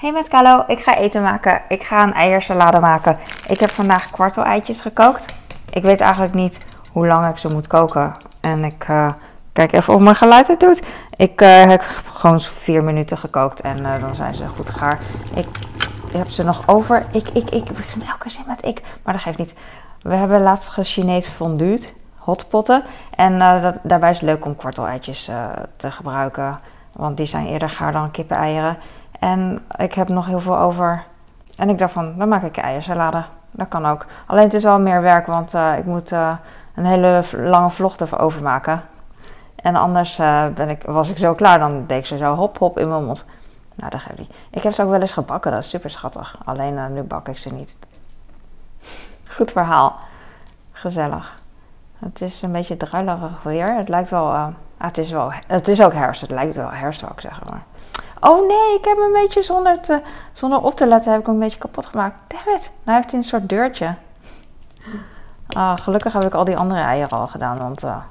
Hey met Carlo, ik ga eten maken. Ik ga een eiersalade maken. Ik heb vandaag kwartel-eitjes gekookt. Ik weet eigenlijk niet hoe lang ik ze moet koken. En ik uh, kijk even of mijn geluid het doet. Ik uh, heb gewoon vier minuten gekookt en uh, dan zijn ze goed gaar. Ik, heb ze nog over. Ik, ik, ik begin elke zin met ik, maar dat geeft niet. We hebben laatst gechinees fonduut, hotpotten. En daarbij is het leuk om kwartel-eitjes te gebruiken. Want die zijn eerder gaar dan kippeneieren. En ik heb nog heel veel over. En ik dacht van, dan maak ik eiersalade. Dat kan ook. Alleen het is wel meer werk, want uh, ik moet uh, een hele lange vlog erover maken. En anders uh, ben ik, was ik zo klaar, dan deed ik ze zo hop hop in mijn mond. Nou, dat geeft niet. Ik heb ze ook wel eens gebakken, dat is super schattig. Alleen nu bak ik ze niet. Goed verhaal. Gezellig. Het is een beetje druilerig weer. Het lijkt wel... Ah, het, is wel het is ook herfst. Het lijkt wel herfst, zou ik zeggen. Maar Oh nee, ik heb een beetje zonder, te, zonder op te letten heb ik hem een beetje kapot gemaakt. Damn it. Nou heeft hij een soort deurtje. Ah, gelukkig heb ik al die andere eieren al gedaan, want uh,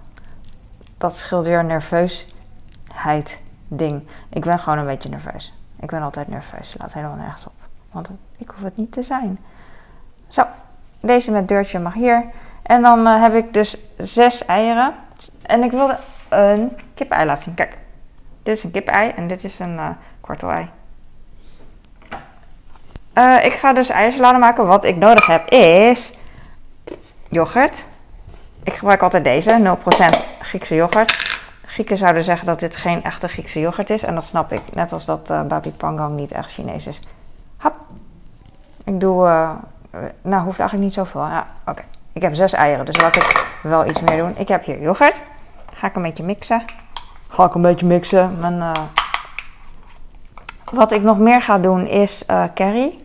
dat scheelt weer nerveusheid ding. Ik ben gewoon een beetje nerveus. Ik ben altijd nerveus. Laat helemaal nergens op. Want ik hoef het niet te zijn. Zo, deze met deurtje mag hier. En dan uh, heb ik dus zes eieren. En ik wilde een kip-ei laten zien. Kijk, dit is een kip-ei en dit is een uh, kwartel-ei. Uh, ik ga dus eiersalade maken. Wat ik nodig heb is yoghurt. Ik gebruik altijd deze, 0% Griekse yoghurt. Grieken zouden zeggen dat dit geen echte Griekse yoghurt is. En dat snap ik. Net als dat uh, babi pangang niet echt Chinees is. Hap. Ik doe... Nou, hoeft eigenlijk niet zoveel. Ja, oké. Ik heb zes eieren, dus laat ik wel iets meer doen. Ik heb hier yoghurt. Ga ik een beetje mixen. Ga ik een beetje mixen. Mijn, uh... Wat ik nog meer ga doen is uh, curry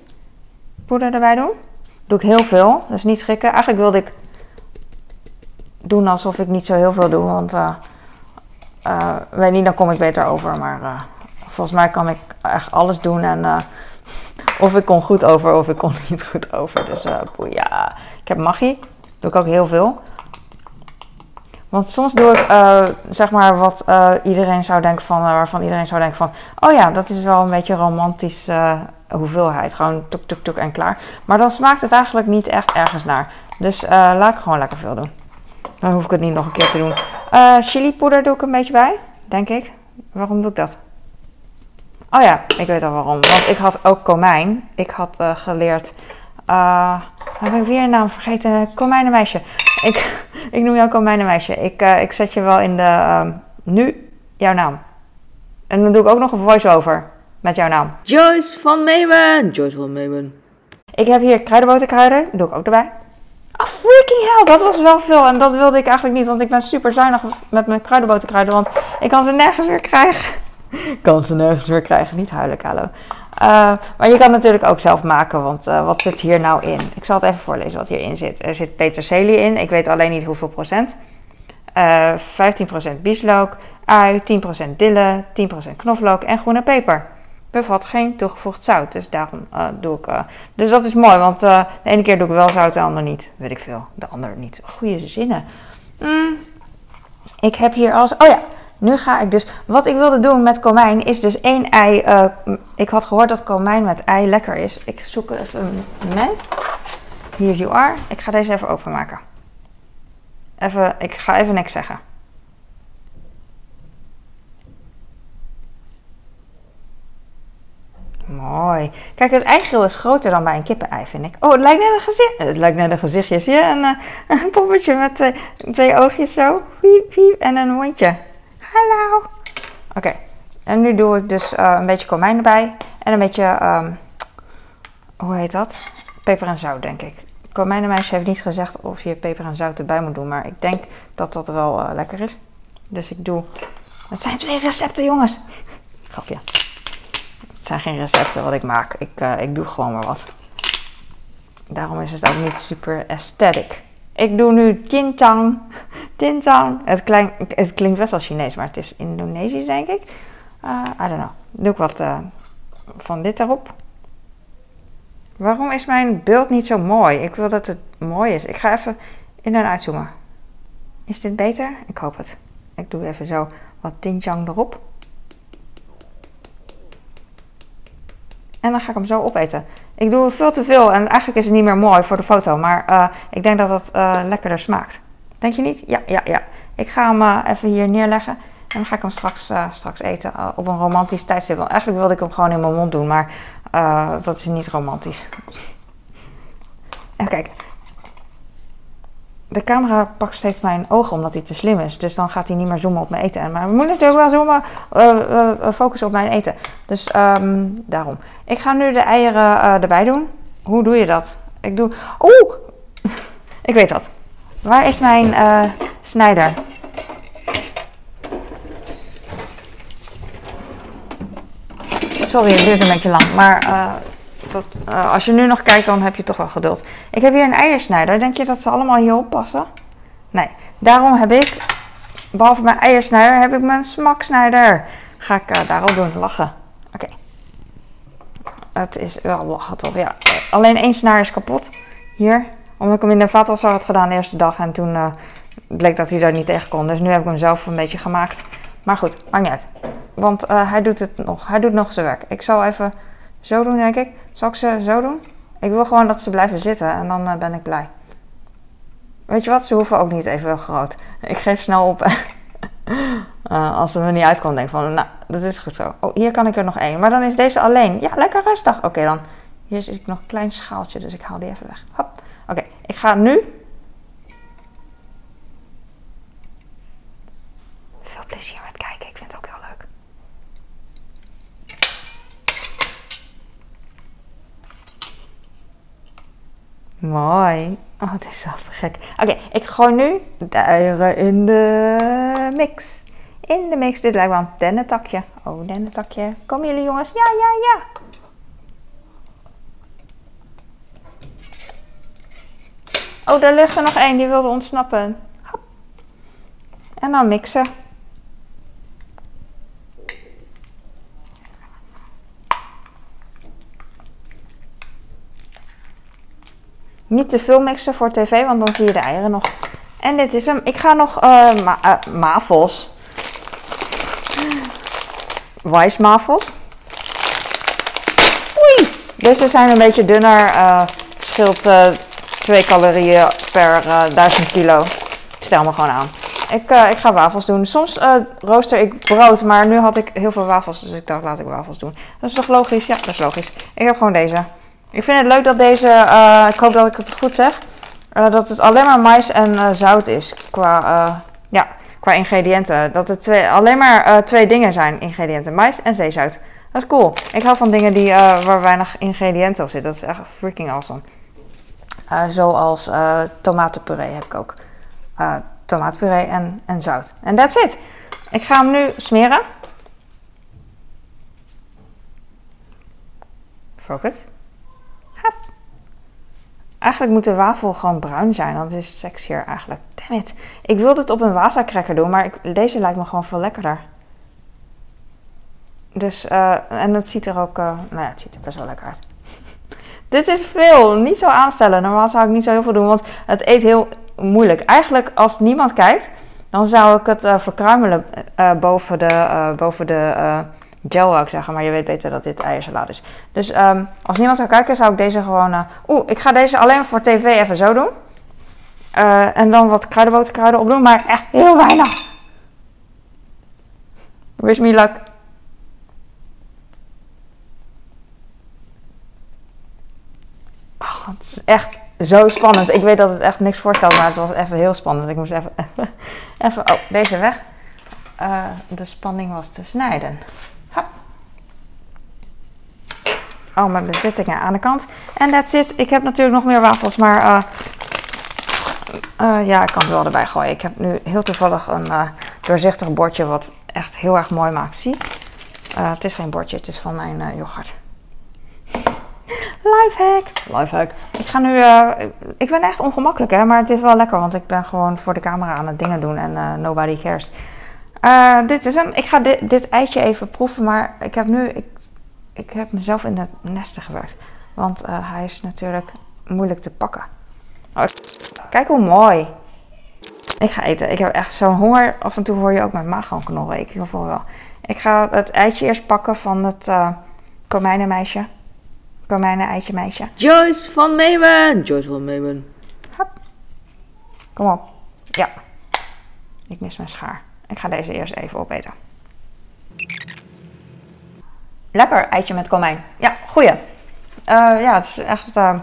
poeder erbij doen. Doe ik heel veel, dus niet schrikken. Eigenlijk wilde ik doen alsof ik niet zo heel veel doe, want uh, weet niet, dan kom ik beter over. Maar volgens mij kan ik echt alles doen en of ik kom goed over of ik kom niet goed over. Dus ja, ik heb magie, doe ik ook heel veel. Want soms doe ik uh, zeg maar wat uh, iedereen zou denken van, uh, waarvan iedereen zou denken van, oh ja, dat is wel een beetje romantisch hoeveelheid. Gewoon tuk tuk tuk en klaar. Maar dan smaakt het eigenlijk niet echt ergens naar. Dus laat ik gewoon lekker veel doen. Dan hoef ik het niet nog een keer te doen. chili poeder doe ik een beetje bij, denk ik. Waarom doe ik dat? Oh ja, ik weet al waarom. Want ik had ook komijn. Ik had geleerd. Uh, ik weer een naam vergeten. Komijnenmeisje. Ik, ik noem jou komijnenmeisje. Ik, uh, ik zet je wel in de... Uh, nu jouw naam. En dan doe ik ook nog een voice-over met jouw naam. Joyce van Meemen. Joyce van Meemen. Ik heb hier kruidenboterkruiden. Doe ik ook erbij. Oh, freaking hell. Dat was wel veel. En dat wilde ik eigenlijk niet. Want ik ben super zuinig met mijn kruidenboterkruiden. Want ik kan ze nergens weer krijgen. kan ze nergens weer krijgen. Niet huilen, Hallo. Uh, maar je kan natuurlijk ook zelf maken, want uh, wat zit hier nou in? Ik zal het even voorlezen wat hierin zit. Er zit peterselie in, ik weet alleen niet hoeveel procent. Uh, 15% bieslook, ui, 10% dille, 10% knoflook en groene peper. Bevat geen toegevoegd zout, dus daarom doe ik... dus dat is mooi, want de ene keer doe ik wel zout, de andere niet. Weet ik veel, de andere niet. Goeie zinnen. Mm. Ik heb hier als... Oh ja, nu ga ik dus. Wat ik wilde doen met komijn is dus één ei. Uh, ik had gehoord dat komijn met ei lekker is. Ik zoek even een mes. Here you are. Ik ga deze even openmaken. Even, ik ga even niks zeggen. Mooi. Kijk, het eigeel is groter dan bij een kippenei, vind ik. Oh, het lijkt net een gezicht. Het lijkt net een gezichtje. Zie je? Een, uh, een poppetje met twee, twee oogjes zo. Piep, piep. En een mondje. Hallo. Oké. En nu doe ik dus uh, een beetje komijn erbij. En een beetje, um, hoe heet dat? Peper en zout, denk ik. Komijnenmeisje heeft niet gezegd of je peper en zout erbij moet doen. Maar ik denk dat dat wel uh, lekker is. Dus ik doe... Het zijn twee recepten, jongens. Grapje. Het zijn geen recepten wat ik maak. Ik, uh, ik doe gewoon maar wat. Daarom is het ook niet super aesthetic. Ik doe nu tintang. Tintang. Het, het klinkt best wel Chinees, maar het is Indonesisch, denk ik. Uh, I don't know. Doe ik wat uh, van dit erop. Waarom is mijn beeld niet zo mooi? Ik wil dat het mooi is. Ik ga even in en uitzoomen. Is dit beter? Ik hoop het. Ik doe even zo wat tintang erop. En dan ga ik hem zo opeten. Ik doe veel te veel en eigenlijk is het niet meer mooi voor de foto. Maar uh, ik denk dat het uh, lekkerder smaakt. Denk je niet? Ja, ja, ja. Ik ga hem uh, even hier neerleggen. En dan ga ik hem straks, straks eten op een romantisch tijdstip. Want eigenlijk wilde ik hem gewoon in mijn mond doen. Maar dat is niet romantisch. Even kijken de camera pakt steeds mijn ogen omdat hij te slim is. Dus dan gaat hij niet meer zoomen op mijn eten. Maar we moeten natuurlijk wel zoomen, uh, focussen op mijn eten. Dus um, daarom. Ik ga nu de eieren erbij doen. Hoe doe je dat? Ik doe... Oeh! ik weet dat. Waar is mijn snijder? Sorry, het duurt een beetje lang. Maar uh, als je nu nog kijkt, dan heb je toch wel geduld. Ik heb hier een eiersnijder. Denk je dat ze allemaal hierop passen? Nee. Daarom heb ik, behalve mijn eiersnijder, heb ik mijn smaksnijder. Ga ik uh, daarop doen. Lachen. Oké. Het is wel lachen toch? Ja. Alleen één snaar is kapot. Hier. Omdat ik hem in de vaatwasser had gedaan de eerste dag. En toen uh, bleek dat hij daar niet tegen kon. Dus nu heb ik hem zelf een beetje gemaakt. Maar goed, maakt niet uit. Want hij doet het nog. Hij doet nog zijn werk. Ik zal even zo doen, denk ik. Zal ik ze zo doen? Ik wil gewoon dat ze blijven zitten en dan uh, ben ik blij. Weet je wat? Ze hoeven ook niet even groot. Ik geef snel op. uh, als ze me niet uitkomt, denk ik van, nou, dat is goed zo. Oh, hier kan ik er nog één. Maar dan is deze alleen. Ja, lekker rustig. Oké, dan. Hier zit nog een klein schaaltje, dus ik haal die even weg. Hop. Oké, ik ga nu. Veel plezier met kijken. Ik vind het ook heel leuk. Mooi. Oh, dit is te gek. Oké, ik gooi nu de eieren in de mix. In de mix. Dit lijkt wel een dennentakje. Oh, dennentakje. Komen jullie jongens? Ja, ja, ja. Oh, daar ligt er nog één. Die wilde ontsnappen. Hop. En dan mixen. Niet te veel mixen voor tv, want dan zie je de eieren nog. En dit is hem. Ik ga nog uh, ma uh, mafels. Oei! Deze zijn een beetje dunner. Uh, scheelt 2 calorieën per 1000 kilo. Ik stel me gewoon aan. Ik, ik ga wafels doen. Soms rooster ik brood, maar nu had ik heel veel wafels. Dus ik dacht, laat ik wafels doen. Dat is toch logisch? Ja, dat is logisch. Ik heb gewoon deze. Ik vind het leuk dat deze, uh, ik hoop dat ik het goed zeg, uh, dat het alleen maar mais en uh, zout is qua, ja, qua ingrediënten. Dat het twee, alleen maar twee dingen zijn, ingrediënten, mais en zeezout. Dat is cool. Ik hou van dingen die, waar weinig ingrediënten op zitten. Dat is echt freaking awesome. zoals tomatenpuree heb ik ook. tomatenpuree en, en zout. En that's it. Ik ga hem nu smeren. Focus. Eigenlijk moet de wafel gewoon bruin zijn. Dat is sexier eigenlijk. Damn it. Ik wilde het op een Wasa cracker doen, maar deze lijkt me gewoon veel lekkerder. Dus, uh, en het ziet er ook, uh, nou ja, het ziet er best wel lekker uit. Dit is veel. Niet zo aanstellen. Normaal zou ik niet zo heel veel doen, want het eet heel moeilijk. Eigenlijk, als niemand kijkt, dan zou ik het uh, verkruimelen boven de, boven de gel ik zeggen, maar je weet beter dat dit eiersalade is. Dus um, als niemand zou kijken, zou ik deze gewoon... Uh, Oeh, ik ga deze alleen voor tv even zo doen. Uh, en dan wat kruidenboterkruiden opdoen, maar echt heel weinig. Wish me luck. Oh, het is echt zo spannend. Ik weet dat het echt niks voorstelt, maar het was even heel spannend. Ik moest even... even oh, deze weg. Uh, de spanning was te snijden. Oh, mijn bezittingen aan de kant. En that's it. Ik heb natuurlijk nog meer wafels, maar uh, uh, ja, ik kan het wel erbij gooien. Ik heb nu heel toevallig een uh, doorzichtig bordje wat echt heel erg mooi maakt. Zie? het is geen bordje, het is van mijn yoghurt. Lifehack. Lifehack. Ik ga nu. ik ben echt ongemakkelijk, hè, maar het is wel lekker, want ik ben gewoon voor de camera aan het dingen doen en nobody cares. dit is hem. Ik ga dit, dit eitje even proeven, maar ik heb nu. Ik ik heb mezelf in de nesten gewerkt. Want uh, hij is natuurlijk moeilijk te pakken. Oh, kijk hoe mooi. Ik ga eten. Ik heb echt zo'n honger. Af en toe hoor je ook mijn maag gewoon knorren. Ik geval wel. Ik ga het eitje eerst pakken van het uh, konijnenmeisje. Komijnen, eitje, meisje. Joyce van Meemen. Joyce van Meemen. Kom op. Ja. Ik mis mijn schaar. Ik ga deze eerst even opeten. Lekker, eitje met komijn. Ja, goeie. Eh, ja, het is echt eh,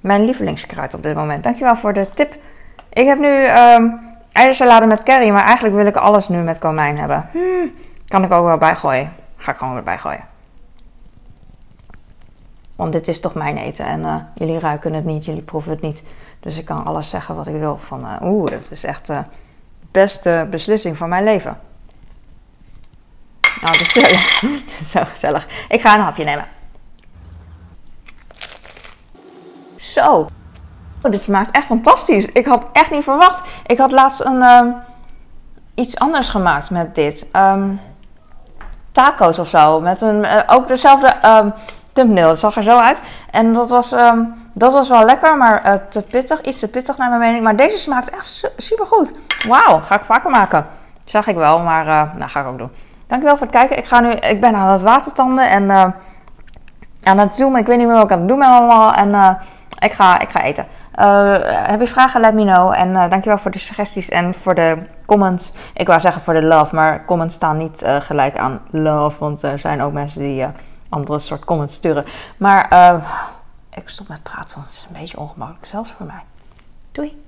mijn lievelingskruid op dit moment. Dankjewel voor de tip. Ik heb nu ehm eiersalade met curry, maar eigenlijk wil ik alles nu met komijn hebben. Hmm, kan ik ook wel bijgooien. Ga ik gewoon weer bijgooien. Want dit is toch mijn eten en eh, jullie ruiken het niet, jullie proeven het niet. Dus ik kan alles zeggen wat ik wil. Van, eh, oeh, dat is echt de beste beslissing van mijn leven. Nou, dat is, zo, dat gezellig. Ik ga een hapje nemen. Zo. Oh, dit smaakt echt fantastisch. Ik had echt niet verwacht. Ik had laatst een, ehm, iets anders gemaakt met dit. Ehm, taco's of zo. Met een, eh, ook dezelfde ehm thumbnail. Het zag er zo uit. En dat was, dat was wel lekker, maar eh, te pittig. Iets te pittig naar mijn mening. Maar deze smaakt echt su super goed. Wauw, ga ik vaker maken. Zag ik wel, maar uh, nou ga ik ook doen. Dankjewel voor het kijken. Ik, ga nu, ik ben aan het watertanden en uh, aan het zoomen. Ik weet niet meer wat ik aan het doen ben allemaal. En uh, ik, ga, ik ga eten. heb je vragen? Let me know. En dankjewel voor de suggesties en voor de comments. Ik wou zeggen voor de love, maar comments staan niet gelijk aan love. Want er zijn ook mensen die andere soort comments sturen. Maar ik stop met praten, want het is een beetje ongemakkelijk, zelfs voor mij. Doei!